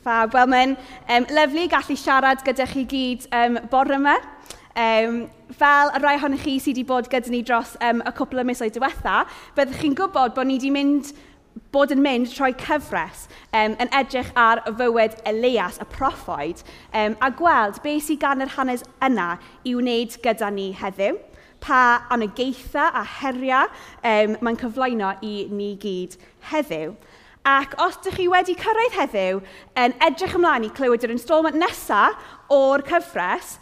Fab. Wel, mae'n um, lyflu gallu siarad gyda chi gyd um, bore yma. Um, fel y rai ohonych chi sydd wedi bod gyda ni dros um, y cwpl o misoedd diwetha, byddwch chi'n gwybod bod ni wedi mynd bod yn mynd trwy cyfres um, yn edrych ar y fywyd Elias, y proffoed, um, a gweld beth sydd gan yr hanes yna i wneud gyda ni heddiw, pa anegeitha a heriau um, mae'n cyflwyno i ni gyd heddiw, Ac os ydych chi wedi cyrraedd heddiw yn edrych ymlaen i clywed yr installment nesaf o'r cyfres,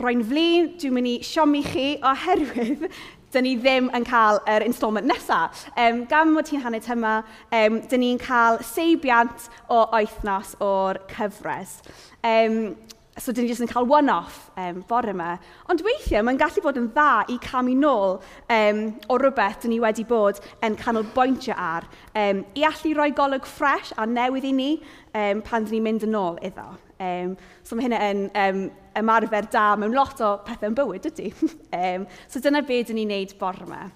roi'n flin, dwi'n mynd i siomi chi oherwydd dyn ni ddim yn cael yr installment nesaf. Um, gan mod ti'n hanner tyma, um, dyn ni'n cael seibiant o oethnos o'r cyfres. Um, so dyn ni jyst yn cael one-off um, bore yma. Ond weithiau mae'n gallu bod yn dda i camu nôl um, o rhywbeth dyn ni wedi bod yn canolbwyntio ar. Um, I allu rhoi golwg ffres a newydd i ni um, pan dyn ni'n mynd yn ôl iddo. Um, so mae hynny yn um, ymarfer da mewn lot o pethau yn bywyd, ydy. um, so dyna beth dyn ni'n neud bore yma.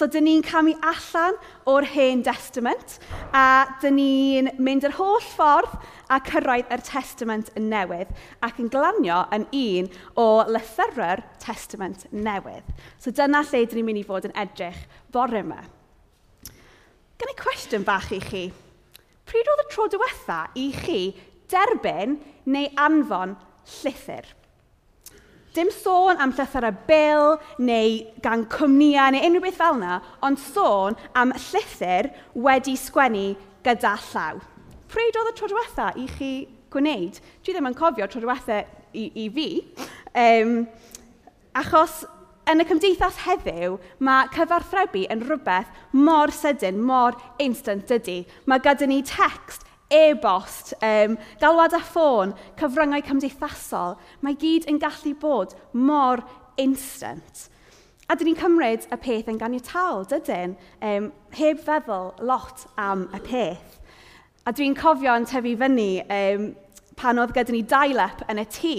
So, dyn ni'n camu allan o'r hen testament a dyn ni'n mynd yr holl ffordd a cyrraedd yr testament yn newydd ac yn glanio yn un o lythyrau'r testament newydd. So, dyna lle dyn ni'n mynd i fod yn edrych bore yma. Gan i cwestiwn bach i chi. Pryd oedd y tro diwetha i chi derbyn neu anfon llythyr? Dim sôn am llythyrau bil neu gan cwmnïau neu unrhyw beth fel yna, ond sôn am llythyr wedi sgwennu gyda llaw. Pryd oedd y tro diwetha i chi gwneud? Dwi ddim yn cofio tro diwetha i, i fi. Um, achos yn y cymdeithas heddiw, mae cyfarthrebu yn rhywbeth mor sydyn, mor instant dydy. Mae gyda ni text e-bost, um, galwad a ffôn, cyfryngau cymdeithasol, mae gyd yn gallu bod mor instant. A dyn ni'n cymryd y peth yn ganiataol, dydyn, um, heb feddwl lot am y peth. A dwi'n cofio yn tyfu fyny um, pan oedd gyda ni dial-up yn y tŷ,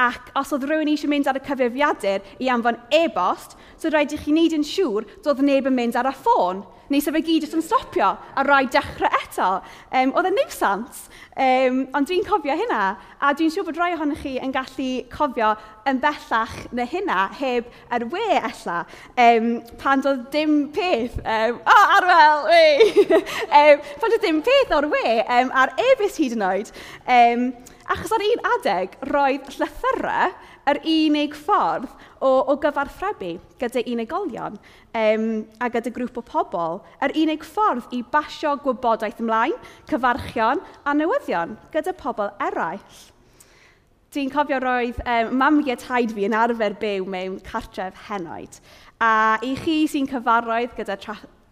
ac os oedd rhywun eisiau mynd ar y cyfrifiadur i anfon e-bost, so rhaid i chi wneud yn siŵr doedd neb yn mynd ar y ffôn neu sef y gyd yn stopio a rhaid dechrau eto. Um, oedd e'n neud sens, um, ond dwi'n cofio hynna, a dwi'n siŵr bod rai ohonych chi yn gallu cofio yn bellach na hynna, heb yr we ella, um, pan doedd dim peth, um, o, oh, arwel, we! um, pan doedd dim peth o'r we, um, ar e-bus hyd yn oed, um, achos ar un adeg roedd llythyrau yr unig ffordd o, o gyfarthrebu gyda unigolion um, a gyda grŵp o pobl, yr unig ffordd i basio gwybodaeth ymlaen, cyfarchion a newyddion gyda pobl eraill. Dwi'n cofio roedd um, mam fi a taid fi yn arfer byw mewn cartref henoed. A i chi sy'n cyfarwydd gyda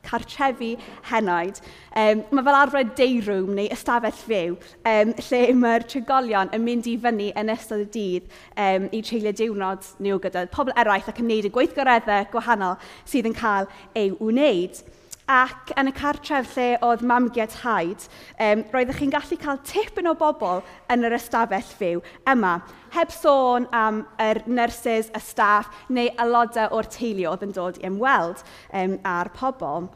cartrefi henoed. Um, mae fel arfer day room neu ystafell fyw, um, lle mae'r trigolion yn mynd i fyny yn ystod y dydd um, i treulio diwrnod nhw gyda pobl eraill ac yn gwneud y gweithgareddau gwahanol sydd yn cael ei wneud ac yn y cartref lle oedd mamgiad haid, um, roeddech chi'n gallu cael tipyn o bobl yn yr ystafell fyw yma, heb sôn am yr nurses, y staff neu aelodau o'r teulu oedd yn dod i ymweld um, a'r pobl.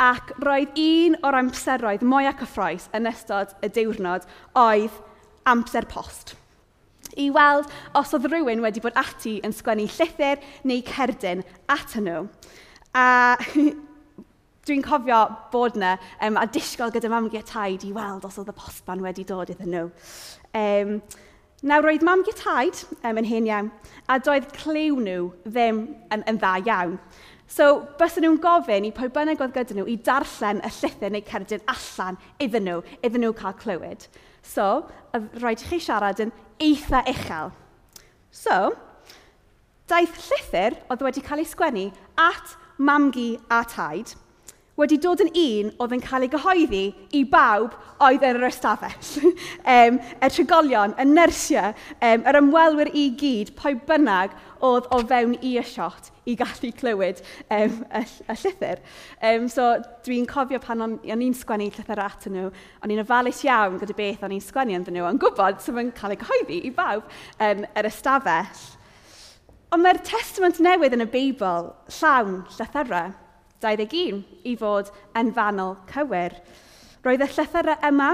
Ac roedd un o'r amseroedd mwy ac cyffroes yn ystod y diwrnod oedd amser post i weld os oedd rhywun wedi bod ati yn sgwennu llythyr neu cerdyn at nhw. A Dwi'n cofio bod yna um, a disgwyl gyda mam gytaid i weld os oedd y postman wedi dod iddyn nhw. Um, nawr, roedd mam gytaid um, yn hen iawn, a doedd clyw nhw ddim yn, yn dda iawn. So, bys nhw'n gofyn i pwy bynnag oedd gyda nhw i darllen y llythyr neu cerdyn allan iddyn nhw, iddyn nhw cael clywed. So, roedd chi siarad yn eitha uchel. So, daeth llythyr oedd wedi cael ei sgwennu at mamgu a taid – wedi dod yn un oedd yn cael ei gyhoeddi i bawb oedd yn yr ystafell. um, y trigolion, y nersiau, um, yr ymwelwyr i gyd, pwy bynnag oedd o fewn i y siot i gallu clywed um, y, y llythyr. Um, so dwi'n cofio pan o'n i'n sgwennu llythyr at nhw, o'n i'n ofalus iawn gyda beth o'n i'n sgwennu yn nhw, ond gwybod sef yn cael ei gyhoeddi i bawb yn yr ystafell. Ond mae'r testament newydd yn y Beibl llawn llythyrau. 21 i fod yn fanol cywir. Roedd y llythyrau yma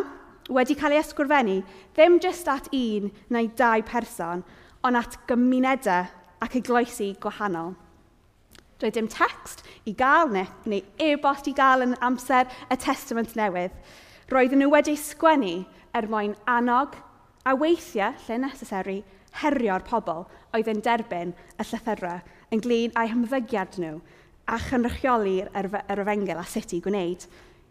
wedi cael ei ysgrifennu ddim jyst at un neu dau person, ond at gymunedau ac egloesi gwahanol. Doedd dim text i gael neu, neu e-bost i gael yn amser y testament newydd. Roedden nhw wedi sgwennu er mwyn annog a weithiau lle necessary herio'r pobl oedd yn derbyn y llythyrau ynglyn â'u hymddygiad nhw a chynrychioli'r yr, yr a sut i gwneud,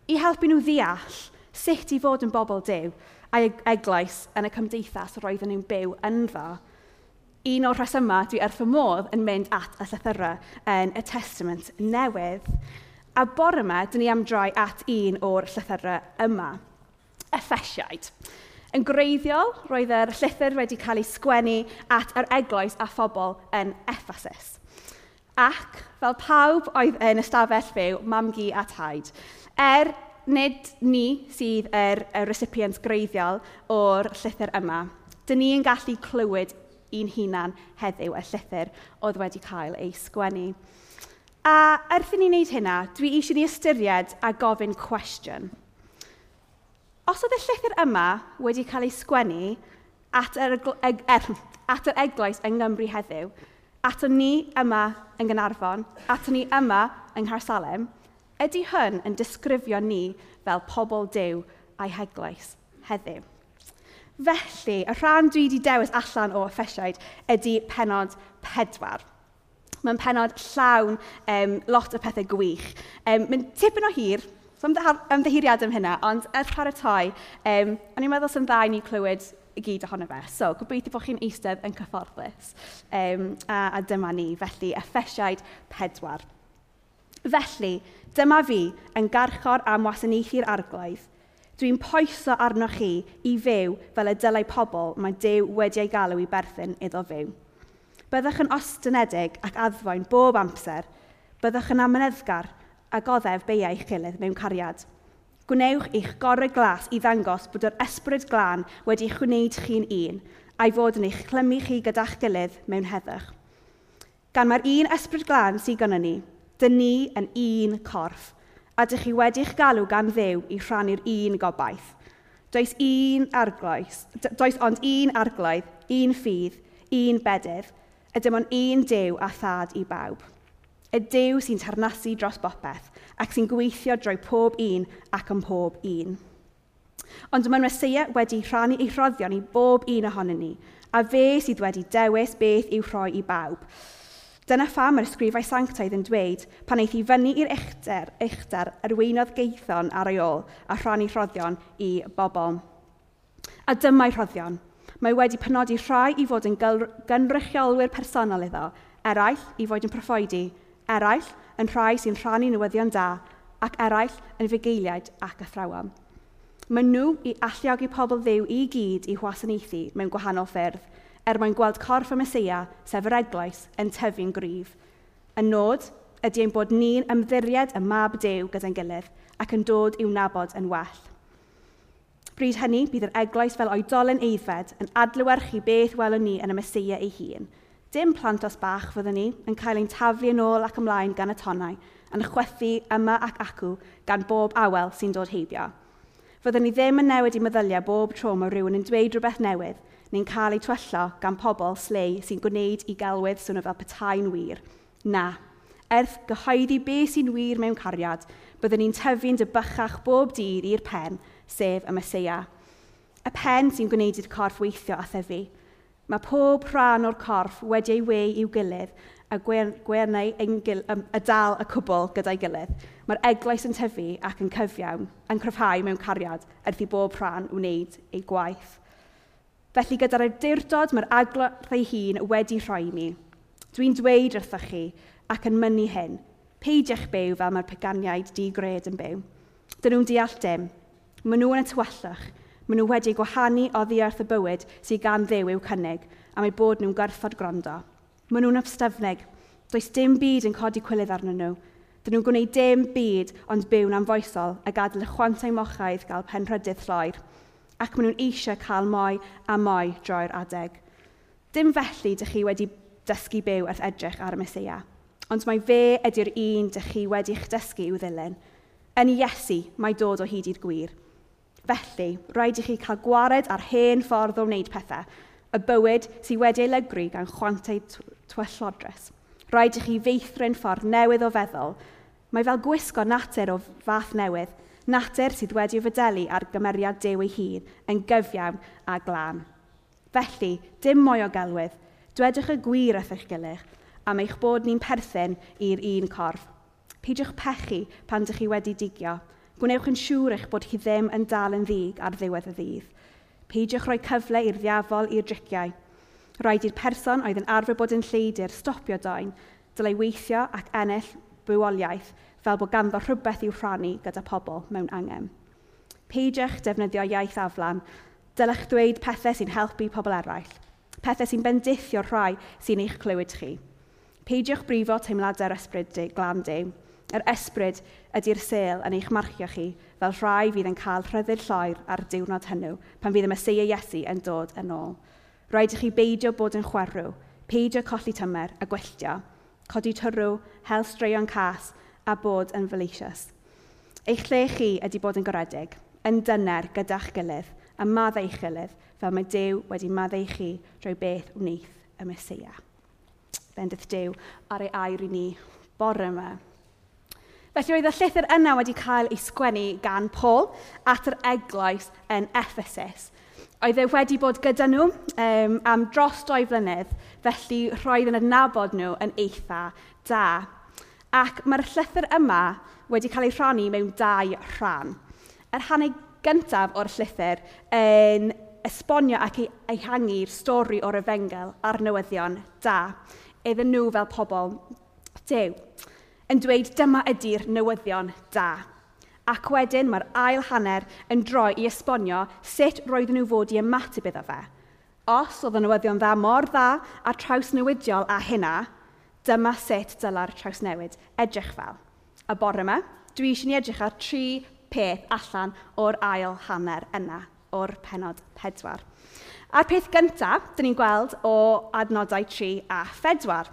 i helpu nhw ddeall sut i fod yn bobl dew a'i eglwys yn y cymdeithas roedden nhw'n byw ynddo. Un o'r rhesymau dwi wrth fy modd yn mynd at y llythyrau yn y Testament newydd, a bore yma, dyn ni am droi at un o'r llythyrau yma, Effesiaid. Yn greiddiol, roedd yr llythyr wedi cael ei sgwennu at yr eglwys a phobl yn Ephesus. Ac, fel pawb oedd yn ystafell fyw, mam gi a taid. Er nid ni sydd yr, er, recipients er recipient greiddiol o'r llythyr yma, dyn ni'n gallu clywed un hunan heddiw y llythyr oedd wedi cael ei sgwennu. A erth i ni wneud hynna, dwi eisiau ni ystyried a gofyn cwestiwn. Os oedd y llythyr yma wedi cael ei sgwennu at yr, er, at yr eglwys yng Nghymru heddiw, Aton ni yma yn Gynarfon, aton ni yma yng Ngharsalem, ydy hwn yn disgrifio ni fel pobl dew a'i heglwys heddiw. Felly, y rhan dwi wedi dewis allan o effesiaid ydy penod pedwar. Mae'n penod llawn um, lot o pethau gwych. Um, Mae'n tipyn o hir, so ymddeheiriad am hynna, ond er paratoi, um, o'n i'n meddwl sy'n dda i ni clywed i gyd ohono fe. So, gobeithio bod chi'n eistedd yn cyfforddus. Um, a, a dyma ni, felly, effesiaid pedwar. Felly, dyma fi yn garchor am wasanaethu'r arglwydd. Dwi'n poeso arnoch chi i fyw fel y dylai pobl mae Dyw wedi ei galw i berthyn iddo fyw. Byddwch yn ostynedig ac addfoen bob amser. Byddwch yn amyneddgar a goddef beiau eich gilydd mewn cariad. Gwnewch eich gorau glas i ddangos bod yr ysbryd glân wedi chwneud chi'n un, a'i fod yn eich clymu chi gyda'ch gilydd mewn heddwch. Gan mae'r un ysbryd glân sydd gynnu ni, dy ni yn un corff, a dych chi wedi'ch galw gan ddew i rhannu'r un gobaith. Does, un arglais, does ond un arglwydd, un ffydd, un bedydd, a dim ond un dew a thad i bawb. Y dew sy'n tarnasu dros bopeth, ac sy'n gweithio drwy pob un ac yn pob un. Ond mae'n mesia wedi rhannu ei rhoddion i bob un ohonyn ni, a fe sydd wedi dewis beth i'w rhoi i bawb. Dyna pha mae'r sgrifau sanctaidd yn dweud pan eith i fyny i'r uchder, uchder arweinodd geithon ar ei ôl a rhannu rhoddion i bobl. A dyma'i rhoddion. Mae wedi penodi rhai i fod yn gynrychiolwyr personol iddo, eraill i fod yn proffoedi, eraill yn rhai sy'n rhannu newyddion da ac eraill yn fugeiliaid ac athrawon. Mae nhw i alluogi pobl ddiw i gyd i hwasanaethu mewn gwahanol ffyrdd, er mwyn gweld corff y Mesia, sef yr eglwys, yn tyfu'n gryf. Y nod ydy ein bod ni'n ymddiried y mab dew gyda'n gilydd ac yn dod i'w nabod yn well. Bryd hynny, bydd yr eglwys fel oedolyn eiddfed yn adlywyrchu beth welwn ni yn y Mesia ei hun – Dim plant os bach fyddwn ni yn cael ein taflu yn ôl ac ymlaen gan y tonnau, yn chwethu yma ac acw gan bob awel sy'n dod heibio. Fyddwn ni ddim yn newid i meddyliau bob tro mae rhywun yn dweud rhywbeth newydd, neu'n cael ei twyllo gan pobl slei sy'n gwneud i galwedd swnio fel petai'n wir. Na, erth gyhoeddi beth sy'n wir mewn cariad, byddwn ni'n tyfu'n dybychach bob dydd i'r pen, sef y Mesoea. Y pen sy'n gwneud i'r corff weithio a thefu, Mae pob rhan o'r corff wedi ei wei i'w gilydd a gwernau gil, y dal y cwbl gyda'i gilydd. Mae'r eglwys yn tyfu ac yn cyfiawn, yn cryfhau mewn cariad erth i bob rhan wneud ei gwaith. Felly gyda'r awdurdod mae'r aglodd ei hun wedi rhoi ni. Dwi'n dweud wrthych chi ac yn mynnu hyn, peidia'ch byw fel mae'r peganiaid di-gred yn byw. Dyn nhw'n deall dim. Maen nhw yn y tywyllwch Maen nhw wedi gwahanu o ddiarth y bywyd sydd gan ddew i'w cynnig, a mae bod nhw'n gyrffod grondo. Maen nhw'n yfstyfnig. Does dim byd yn codi cwilydd arnyn nhw. Dyn nhw'n gwneud dim byd ond byw'n amfoesol a gadael y chwantau mochaidd gael penrydydd lloer, ac maen nhw'n eisiau cael mwy a mwy droi'r adeg. Dim felly dych chi wedi dysgu byw wrth edrych ar y Mesia, ond mae fe ydy'r un dych chi wedi'ch dysgu i'w ddilyn. Yn Iesu mae dod o hyd i'r gwir – Felly, rhaid i chi cael gwared ar hen ffordd o wneud pethau, y bywyd sydd wedi ei lygru gan chwantau twyllodres. Rhaid i chi feithrin ffordd newydd o feddwl. Mae fel gwisgo natur o fath newydd, natur sydd wedi fydelu ar gymeriad dew ei hun yn gyfiawn a glân. Felly, dim mwy o gelwydd, dwedwch y gwir wrth eich gilydd am eich bod ni'n perthyn i'r un corff. Peidiwch pechu pan dych chi wedi digio, Gwnewch yn siŵr eich bod chi ddim yn dal yn ddig ar ddiwedd y ddydd. Peidiwch rhoi cyfle i'r ddiafol i'r driciau. Rhaid i'r person oedd yn arfer bod yn lleidir stopio doen, dylai weithio ac ennill bywoliaeth fel bod ganddo rhywbeth i'w rhannu gyda pobl mewn angen. Peidiwch defnyddio iaith aflan. Dylech ddweud pethau sy'n helpu pobl eraill. Pethau sy'n bendithio rhai sy'n eich clywed chi. Peidiwch brifo teimladau'r ysbryd glan dew. Yr ysbryd ydy'r sel yn eich marchio chi fel rhai fydd yn cael rhyddid lloer ar diwrnod hynny pan fydd y Mesoea Iesu yn dod yn ôl. Rhaid i chi beidio bod yn chwerw, peidio colli tymer a gwylltio, codi tyrw, hel straeon cas a bod yn felicious. Eich lle chi ydy bod yn goredig, yn dyner gyda'ch gilydd a maddau eich gilydd fel mae Dyw wedi maddau chi drwy beth wneith y Mesoea. Bendydd Dew ar ei air i ni bore yma. Felly roedd y llythyr yna wedi cael ei sgwennu gan Paul at yr eglwys yn Ephesus. Oedd e wedi bod gyda nhw um, am dros doi flynedd, felly roedd yn adnabod nhw yn eitha da. Ac mae'r llythyr yma wedi cael ei rhannu mewn dau rhan. Yr rhannau gyntaf o'r llythyr yn esbonio ac ei hangi'r stori o'r efengel a'r newyddion da, iddyn nhw fel pobl dew yn dweud dyma ydy'r newyddion da. Ac wedyn mae'r ail hanner yn droi i esbonio sut roedden nhw fod i ymateb iddo fe. Os oedd y newyddion dda mor dda a traws newidiol a hynna, dyma sut dyla'r traws newid edrych fel. A bore yma, dwi eisiau ni edrych ar tri peth allan o'r ail hanner yna, o'r penod pedwar. A'r peth gyntaf, dyn ni'n gweld o adnodau 3 a 4,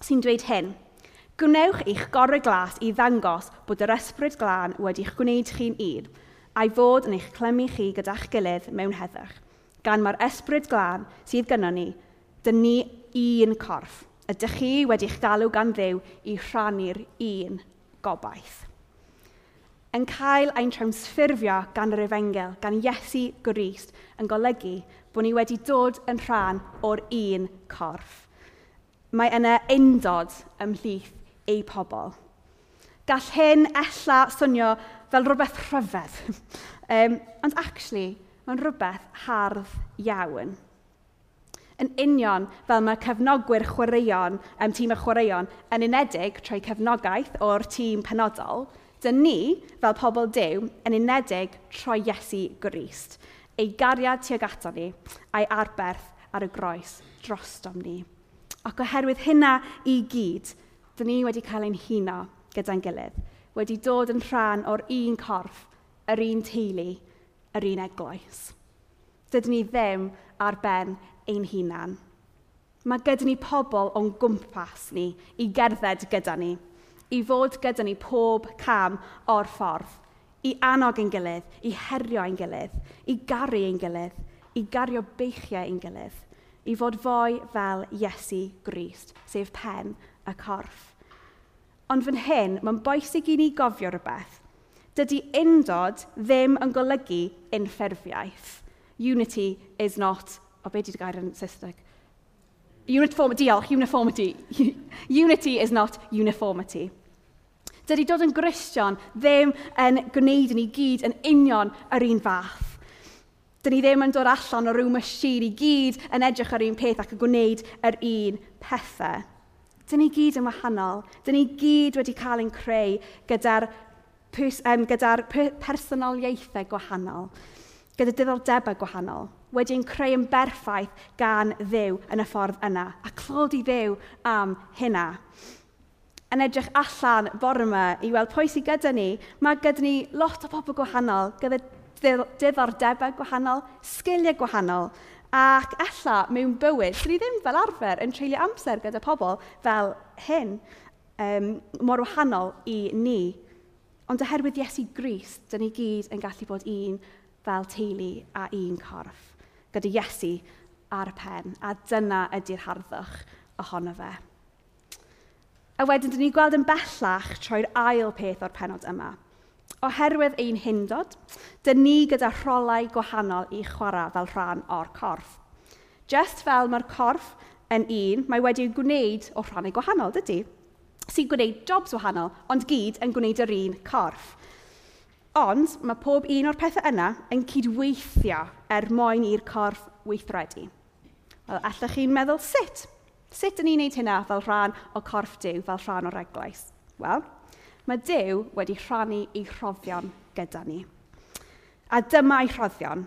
sy'n dweud hyn – Gwnewch eich gorau glas i ddangos bod yr ysbryd glân wedi'ch gwneud chi'n un, a'i fod yn eich clymu chi gyda'ch gilydd mewn heddwch. Gan mae'r ysbryd glân sydd gynnon ni, dyn ni un corff. Ydych chi wedi'ch galw gan ddew i rhannu'r un gobaith. Yn cael ein trawsffurfio gan yr efengel, gan Iesu Grist, yn golygu bod ni wedi dod yn rhan o'r un corff. Mae yna undod ymhlith ei pobl. Gall hyn ella swnio fel rhywbeth rhyfedd, um, ond actually, mae'n rhywbeth hardd iawn. Yn union fel mae cefnogwyr chwaraeon, um, tîm y chwaraeon, yn unedig trwy cefnogaeth o'r tîm penodol, dy ni, fel pobl dew, yn unedig trwy Iesu Grist, ei gariad tuag ato ni a'i arberth ar y groes drostom ni. Ac oherwydd hynna i gyd, dyn ni wedi cael ein huno gyda'n gilydd, wedi dod yn rhan o'r un corff, yr un teulu, yr un eglwys. Dydyn ni ddim ar ben ein hunan. Mae gyda ni pobl o'n gwmpas ni i gerdded gyda ni, i fod gyda ni pob cam o'r ffordd, i annog ein gilydd, i herio ein gilydd, i garu ein gilydd, i gario beichiau ein gilydd, i fod fwy fel Iesu Grist, sef pen y corff. Ond fan hyn, mae'n boesig i ni gofio rhywbeth. Dydy undod ddim yn golygu unffurfiaeth. Unity is not... O, beth ydy'r gair yn Saesneg? Uniform, diolch, uniformity. Unity is not uniformity. Dydy dod yn Gristion ddim yn gwneud ni gyd yn union yr un fath. Dyn ni ddim yn dod allan o rhyw masin i gyd yn edrych ar un peth ac yn gwneud yr un pethau. Dyn ni gyd yn wahanol. Dyn ni gyd wedi cael ein creu gyda'r um, gyda personoliaethau gwahanol, gyda diddordebau gwahanol, wedi'n creu yn berffaith gan ddew yn y ffordd yna, a clod i ddew am hynna. Yn edrych allan bore yma i weld pwy sydd gyda ni, mae gyda ni lot o bobl gwahanol, gyda diddordebau gwahanol, sgiliau gwahanol, Ac ella, mewn bywyd, dyn ni ddim fel arfer yn treulio amser gyda pobl fel hyn, um, mor wahanol i ni. Ond oherwydd Iesu Gris, dyn ni gyd yn gallu bod un fel teulu a un corff, gyda Iesu ar y pen, a dyna ydy'r harddwch ohono fe. A wedyn, dyn ni gweld yn bellach troi'r ail peth o'r penod yma – Oherwydd ein hyndod, dyn ni gyda rholau gwahanol i chwarae fel rhan o'r corff. Just fel mae'r corff yn un, mae wedi'i gwneud o rhannau gwahanol, dydy? Sy'n gwneud jobs wahanol, ond gyd yn gwneud yr un corff. Ond mae pob un o'r pethau yna yn cydweithio er mwyn i'r corff weithredu. Wel, allech chi'n meddwl sut? Sut yn ni'n gwneud hynna fel rhan o corff diw, fel rhan o'r eglwys? Wel, Mae Dyw wedi rhannu ei rhoddion gyda ni. A dyma ei rhoddion.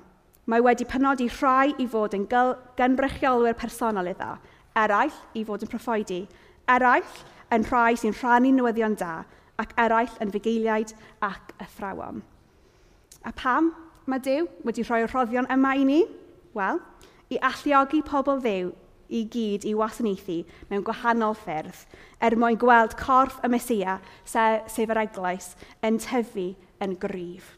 Mae wedi penodi rhai i fod yn gynbrychiolwyr personol iddo, eraill i fod yn proffoedi, eraill yn rhai sy'n rhannu newyddion da, ac eraill yn fugeiliaid ac athrawon. A pam mae Dyw wedi rhoi rhoddion yma i ni? Wel, i alluogi pobl ddew i gyd i wasanaethu mewn gwahanol ffyrdd, er mwyn gweld corff y Mesia, sef yr eglwys, yn tyfu yn gryf.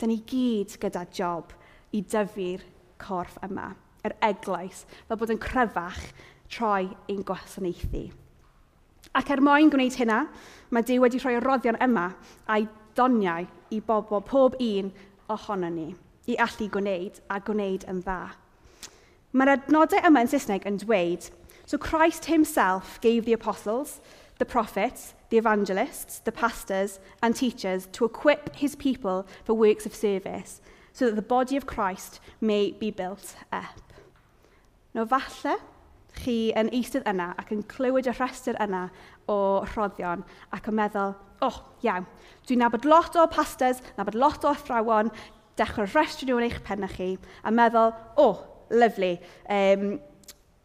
Dyna ni gyd gyda job i dyfu'r corff yma, yr eglwys, fel bod yn cryfach troi ein gwasanaethu. Ac er mwyn gwneud hynna, mae Dyw wedi rhoi roddion yma a'i doniau i bobl, pob un ohono ni, i allu gwneud a gwneud yn dda. Mae'r adnodau yma yn Saesneg yn dweud, so Christ himself gave the apostles, the prophets, the evangelists, the pastors and teachers to equip his people for works of service so that the body of Christ may be built up. No falle chi yn eistedd yna ac yn clywed y rhestr yna o rhoddion ac yn meddwl, oh, iawn, dwi'n nabod lot o pastors, nabod lot o athrawon, dechrau rhestru nhw yn eich pennau chi a meddwl, oh, lyflu. Um,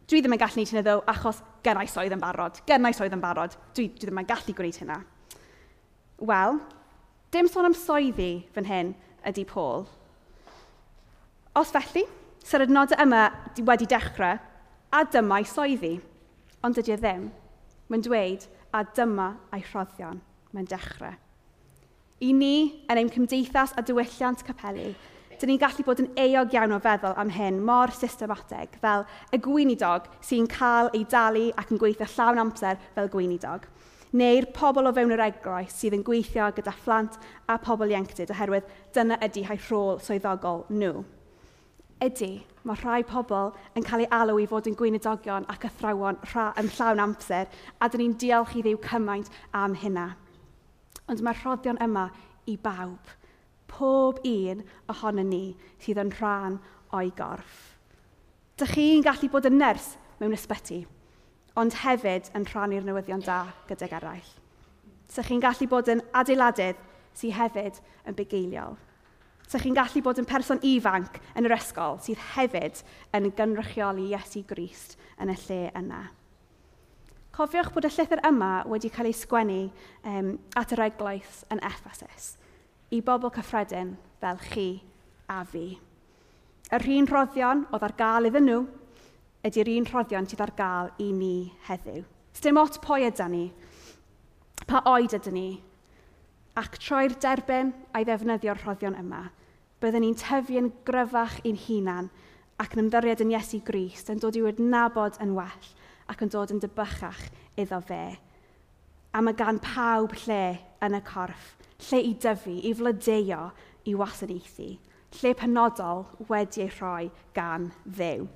dwi ddim yn gallu gwneud hynny ddo, achos gynnais oedd yn barod. Gynnais oedd yn barod. Dwi, dwi ddim yn gallu gwneud hynna. Wel, dim sôn am soeddi fan hyn ydy Paul. Os felly, sy'r adnodau yma wedi dechrau, a dyma ei soeddi. Ond dydy e ddim. Mae'n dweud, a dyma ei rhoddion. Mae'n dechrau. I ni, yn ein cymdeithas a diwylliant capelu, dyn ni'n gallu bod yn eog iawn o feddwl am hyn mor systematig, fel y gweinidog sy'n cael ei dalu ac yn gweithio llawn amser fel gweinidog. Neu'r pobl o fewn yr egroes sydd yn gweithio gyda phlant a pobl ieuenctid oherwydd dyna ydy hau rhôl swyddogol nhw. Ydy, mae rhai pobl yn cael ei alw i fod yn gweinidogion ac athrawon rha, yn llawn amser a dyn ni'n diolch i ddiw cymaint am hynna. Ond mae'r rhoddion yma i bawb pob un ohono ni sydd yn rhan o'i gorff. Dych chi'n gallu bod yn nyrs mewn ysbyty, ond hefyd yn rhannu'r newyddion da gydag eraill. Dych chi'n gallu bod yn adeiladydd sydd hefyd yn bugeiliol. Dych chi'n gallu bod yn person ifanc yn yr ysgol sydd hefyd yn gynrychioli Iesu Grist yn y lle yna. Cofiwch bod y llythyr yma wedi cael ei sgwennu um, at yr eglwys yn Ephesus – i bobl cyffredin fel chi a fi. Yr un rhoddion oedd ar gael iddyn nhw ydy'r un rhoddion sydd ar gael i ni heddiw. Dim ot pwy ydy ni, pa oed ydy ni, ac troi'r derbyn a'i ddefnyddio'r rhoddion yma, byddwn ni'n tyfu'n gryfach i'n hunan ac yn ymddiried yn Iesu Grist yn dod i wedi nabod yn well ac yn dod yn dybychach iddo fe. A mae gan pawb lle yn y corff lle i dyfu, i flodeuo, i wasanaethu, lle penodol wedi ei rhoi gan ddew.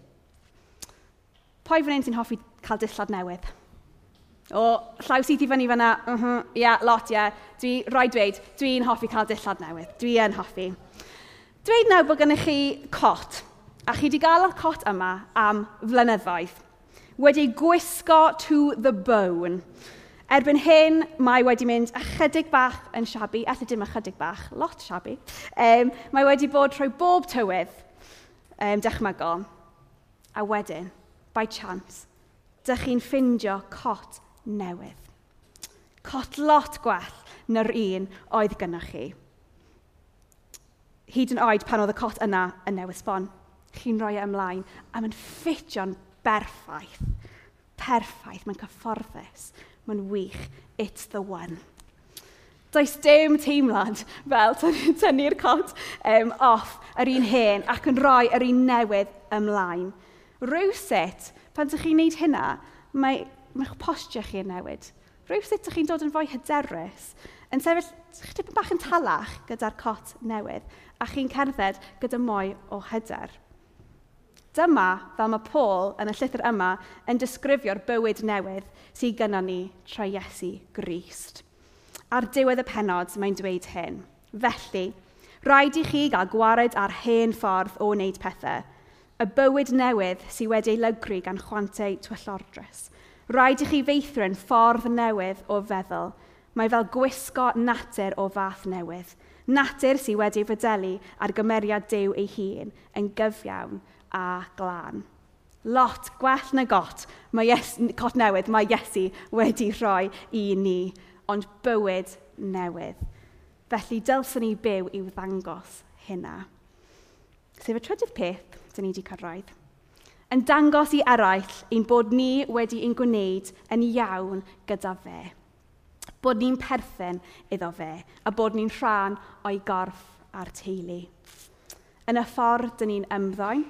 Pwy fan hyn sy'n hoffi cael dillad newydd? O, llaw sydd i fyny fyna, uh -huh, yeah, lot, ie. Yeah. Dwi, roi dweud, dwi'n hoffi cael dillad newydd. Dwi yn hoffi. Dweud nawr bod gennych chi cot, a chi wedi gael y cot yma am flynyddoedd. Wedi gwisgo to the bone Erbyn hyn, mae wedi mynd ychydig bach yn siabu, allai dim ychydig bach, lot siabu. Um, mae wedi bod trwy bob tywydd um, dychmygol. A wedyn, by chance, dych chi'n ffindio cot newydd. Cot lot gwell na'r un oedd gynnwch chi. Hyd yn oed pan oedd y cot yna yn newydd sbon. Chi'n rhoi e ymlaen am yn ffitio'n berffaith. Perffaith, mae'n cyfforddus. Mae'n wych. It's the one. Does dim teimlad fel tynnu'r cot um, off yr un hen ac yn rhoi yr un newydd ymlaen. Rhywsut, pan ydych chi'n gwneud hynna, mae mae'ch postio chi yn newid. Rhywsut ydych chi'n dod yn fwy hyderus, yn sefyll chydig bach yn talach gyda'r cot newydd, a chi'n cerdded gyda mwy o hyder. Dyma fel mae Paul yn y llythyr yma yn disgrifio'r bywyd newydd sydd gyda ni trwy Iesu Grist. Ar diwedd y penod, mae'n dweud hyn. Felly, rhaid i chi gael gwared ar hen ffordd o wneud pethau, y bywyd newydd sydd wedi ei lygru gan chwantau tyllordrys. Rhaid i chi feithrin ffordd newydd o feddwl. Mae fel gwisgo natur o fath newydd. Natur sydd wedi ei fodelu ar gymeriad dew ei hun yn gyfiawn a glân. Lot gwell na got, mae yes, cot newydd mae Iesu wedi rhoi i ni, ond bywyd newydd. Felly dylswn ni byw i'w ddangos hynna. Sef y trydydd peth, dyn ni wedi cyrraedd yn dangos i eraill ein bod ni wedi ein gwneud yn iawn gyda fe. Bod ni'n perthyn iddo fe a bod ni'n rhan o'i gorff a'r teulu. Yn y ffordd dyn ni'n ymddoen,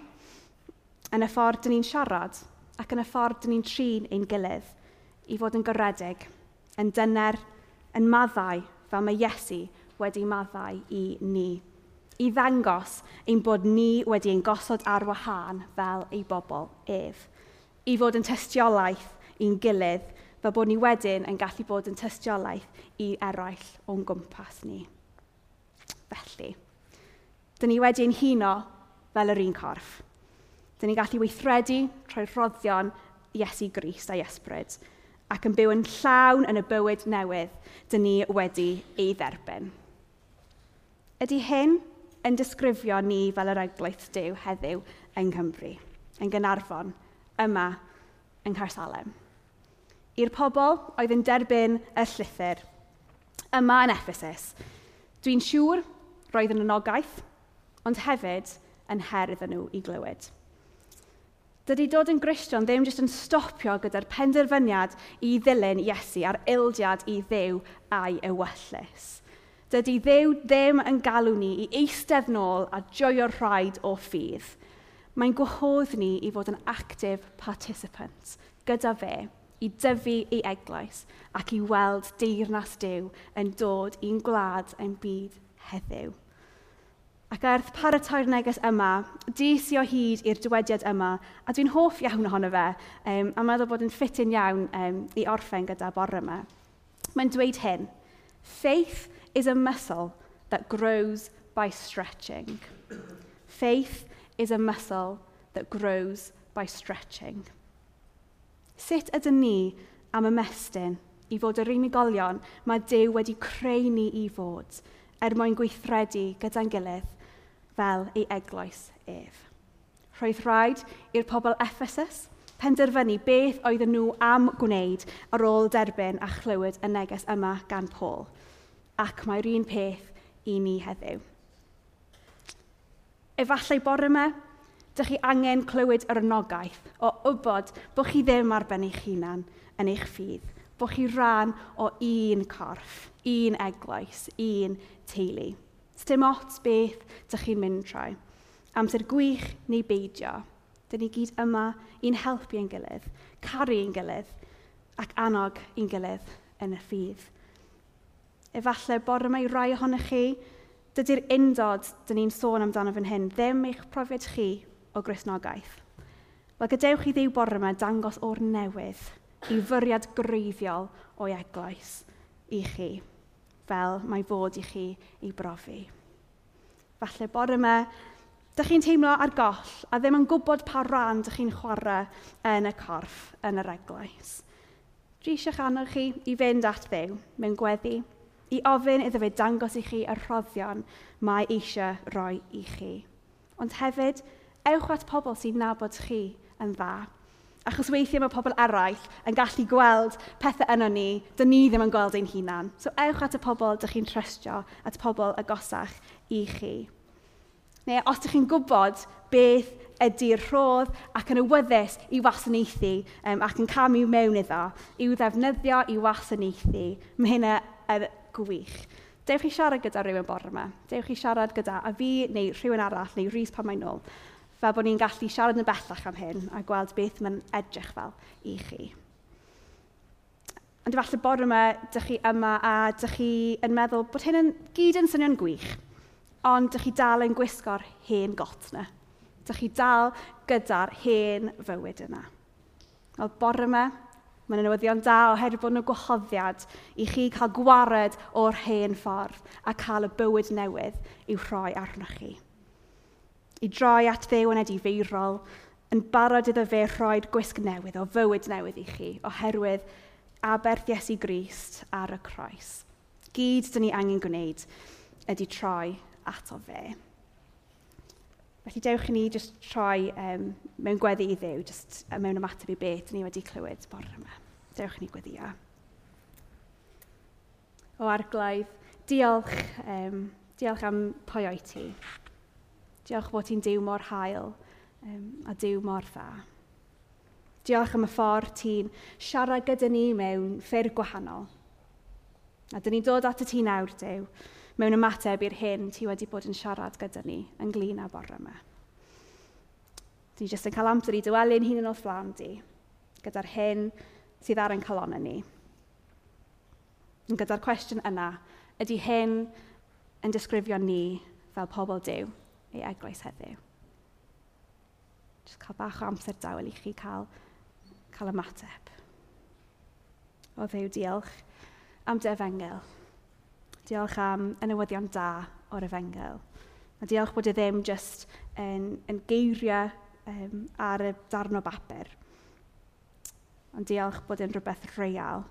yn y ffordd dyn ni'n siarad ac yn y ffordd dyn ni'n trin ein gilydd i fod yn gyredig, yn dyner, yn maddau fel mae Iesu wedi maddau i ni. I ddangos ein bod ni wedi ein gosod ar wahân fel ei bobl ef. I fod yn tystiolaeth i'n gilydd fel bod ni wedyn yn gallu bod yn tystiolaeth i eraill o'n gwmpas ni. Felly, dyn ni wedi ein huno fel yr un corff Dyn ni'n gallu weithredu trwy roddion Iesu Gris a Iesbryd ac yn byw yn llawn yn y bywyd newydd dyn ni wedi ei dderbyn. Ydy hyn yn disgrifio ni fel yr eglwys Dyw heddiw yng Nghymru, yn Gynarfon, yma yng Ngharsalem. I'r pobl oedd yn derbyn y llythyr, yma yn Ephesus, dwi'n siŵr roedd yn anogaeth, ond hefyd yn her iddyn nhw i glywed. Dydy dod yn Grisiwn ddim jyst yn stopio gyda'r penderfyniad i ddilyn Iesu a'r ildiad i ddew a'i ewyllus. Dydy ddew ddim yn galw ni i eistedd nôl a joio'r rhaid o ffydd. Mae'n gwahodd ni i fod yn active participant gyda fe i dyfu ei eglwys ac i weld deyrnas Dyw yn dod i'n gwlad yn byd heddiw. Ac wrth paratoi'r neges yma, dis i o hyd i'r dywediad yma, a dwi'n hoff iawn ohono fe, um, a meddwl bod yn ffitin iawn um, i orffen gyda bore yma. Mae'n dweud hyn, Faith is a muscle that grows by stretching. Faith is a muscle that grows by stretching. Sut ydyn ni am ymestyn i fod yr unigolion mae Dyw wedi creu ni i fod er mwyn gweithredu gyda'n gilydd fel ei eglwys ef. Roedd rhaid i'r pobl Ephesus penderfynu beth oedden nhw am gwneud ar ôl derbyn a chlywed y neges yma gan Paul. Ac mae'r un peth i ni heddiw. Efallai bore yma, dych chi angen clywed yr anogaeth o wybod bod chi ddim ar ben eich hunan yn eich ffydd, bod chi rhan o un corff, un eglwys, un teulu. Dim ots beth dych chi'n mynd trwy. Amser gwych neu beidio. Dyn ni gyd yma i'n helpu ein gilydd, caru ein gilydd ac annog ein gilydd yn y ffydd. Efallai bod yma i rai ohonych chi, dydy'r undod dyn ni'n sôn amdano fan hyn ddim eich profiad chi o grisnogaeth. Wel gadewch chi ddiw bore yma dangos o'r newydd i fyriad greiddiol o'i eglwys i chi fel mae fod i chi i brofi. Falle bore yma, dych chi'n teimlo ar goll a ddim yn gwybod pa ran dych chi'n chwarae yn y corff, yn yr eglwys. Dwi eisiau annog chi i fynd at ddew mewn gweddi, i ofyn iddo fe dangos i chi y rhoddion mae eisiau roi i chi. Ond hefyd, ewch at pobl sy'n nabod chi yn dda Achos weithiau mae pobl eraill yn gallu gweld pethau yno ni, dyn ni ddim yn gweld ein hunan. So ewch at y pobl dych chi'n trystio, at y pobl agosach i chi. Neu os ydych chi'n gwybod beth ydy'r rhodd ac yn ywyddus i wasanaethu um, ac yn camu mewn iddo, i'w ddefnyddio i wasanaethu, mae hynna yn gwych. Dewch chi siarad gyda rhywun bore yma. Dewch chi siarad gyda a fi neu rhywun arall neu rhys pan mae'n nôl fel bod ni'n gallu siarad yn bellach am hyn a gweld beth mae'n edrych fel i chi. Ond falle bore yma, dych chi yma a dych chi yn meddwl bod hyn yn gyd yn swnio'n gwych, ond dych chi dal yn gwisgo'r hen got yna. Dych chi dal gyda'r hen fywyd yna. Wel, bore yma, mae'n newyddion da oherwydd bod nhw'n gwahoddiad i chi cael gwared o'r hen ffordd a cael y bywyd newydd i'w rhoi arnoch chi i droi at ddew yn edifeirol, yn barod iddo fe rhoi gwisg newydd o fywyd newydd i chi, oherwydd aberth Iesu Grist ar y croes. Gyd dyn ni angen gwneud ydy troi ato fe. Felly dewch i ni jyst troi um, mewn gweddi i ddew, jyst mewn ymateb i beth ni wedi clywed bore yma. Dewch i ni gweddio. O arglaidd, diolch, um, diolch am pwy o'i ti. Diolch bod ti'n dew mor hael um, a dew mor dda. Diolch am y ffordd ti'n siarad gyda ni mewn ffyrdd gwahanol. A dyn ni'n dod at y ti nawr, Dyw, mewn ymateb i'r hyn ti wedi bod yn siarad gyda ni ynglyn â bore yma. Dyn ni jyst yn cael amser i dywelu'n hun yn o'r flan di, gyda'r hyn sydd ar ein calon ni. Yn gyda'r cwestiwn yna, ydy hyn yn disgrifio ni fel pobl Dyw? ei eglwys heddiw. Jyst cael bach o amser dawel i chi cael, cael ymateb. O ddew, diolch am defengel. Diolch am y newyddion da o'r efengel. A diolch bod e ddim jyst yn, yn geiriau um, ar y darn o bapur. Ond diolch bod e'n rhywbeth real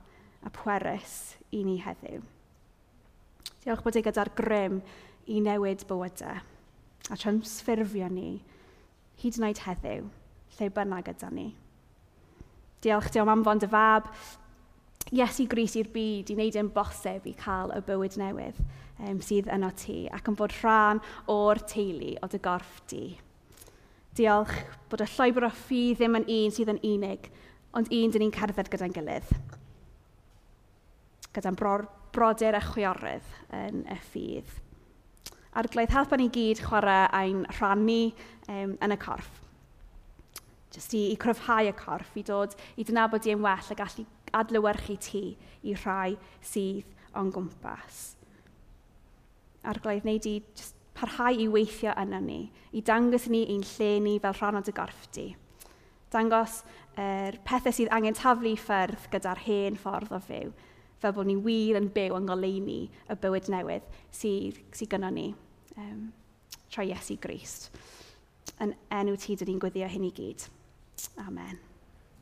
a pwerus i ni heddiw. Diolch bod e gyda'r grym i newid bywydau a transffurfio ni hyd yn oed heddiw, lle bynnag gyda ni. Diolch, diolch am fond y fab. Iesu Gris i'r byd i wneud yn bosib i cael y bywyd newydd um, sydd yno ti ac yn bod rhan o'r teulu o dy gorff di. Diolch bod y llwybr o ffi ddim yn un sydd yn unig, ond un dyn ni'n cerdded gyda'n gilydd. Gyda'n bro brodyr a chwiorydd yn y ffydd a'r glaidd helpu ni gyd chwarae ein rhannu um, yn y corff. Jyst i, i cryfhau y corff, i dod i dynabod i'n well a gallu adlywyrchu ti i rhai sydd o'n gwmpas. A'r glaidd wneud i parhau i weithio yna ni, i dangos ni ein lle ni fel rhan o dy gorff di. Dangos yr er pethau sydd angen taflu ffyrdd gyda'r hen ffordd o fyw, fel bod ni wir yn byw yn ngoleini y bywyd newydd sydd, sydd gynnon ni um, trwy Iesu Grist. Yn enw ti, dyn ni'n gwyddio hyn i gyd. Amen.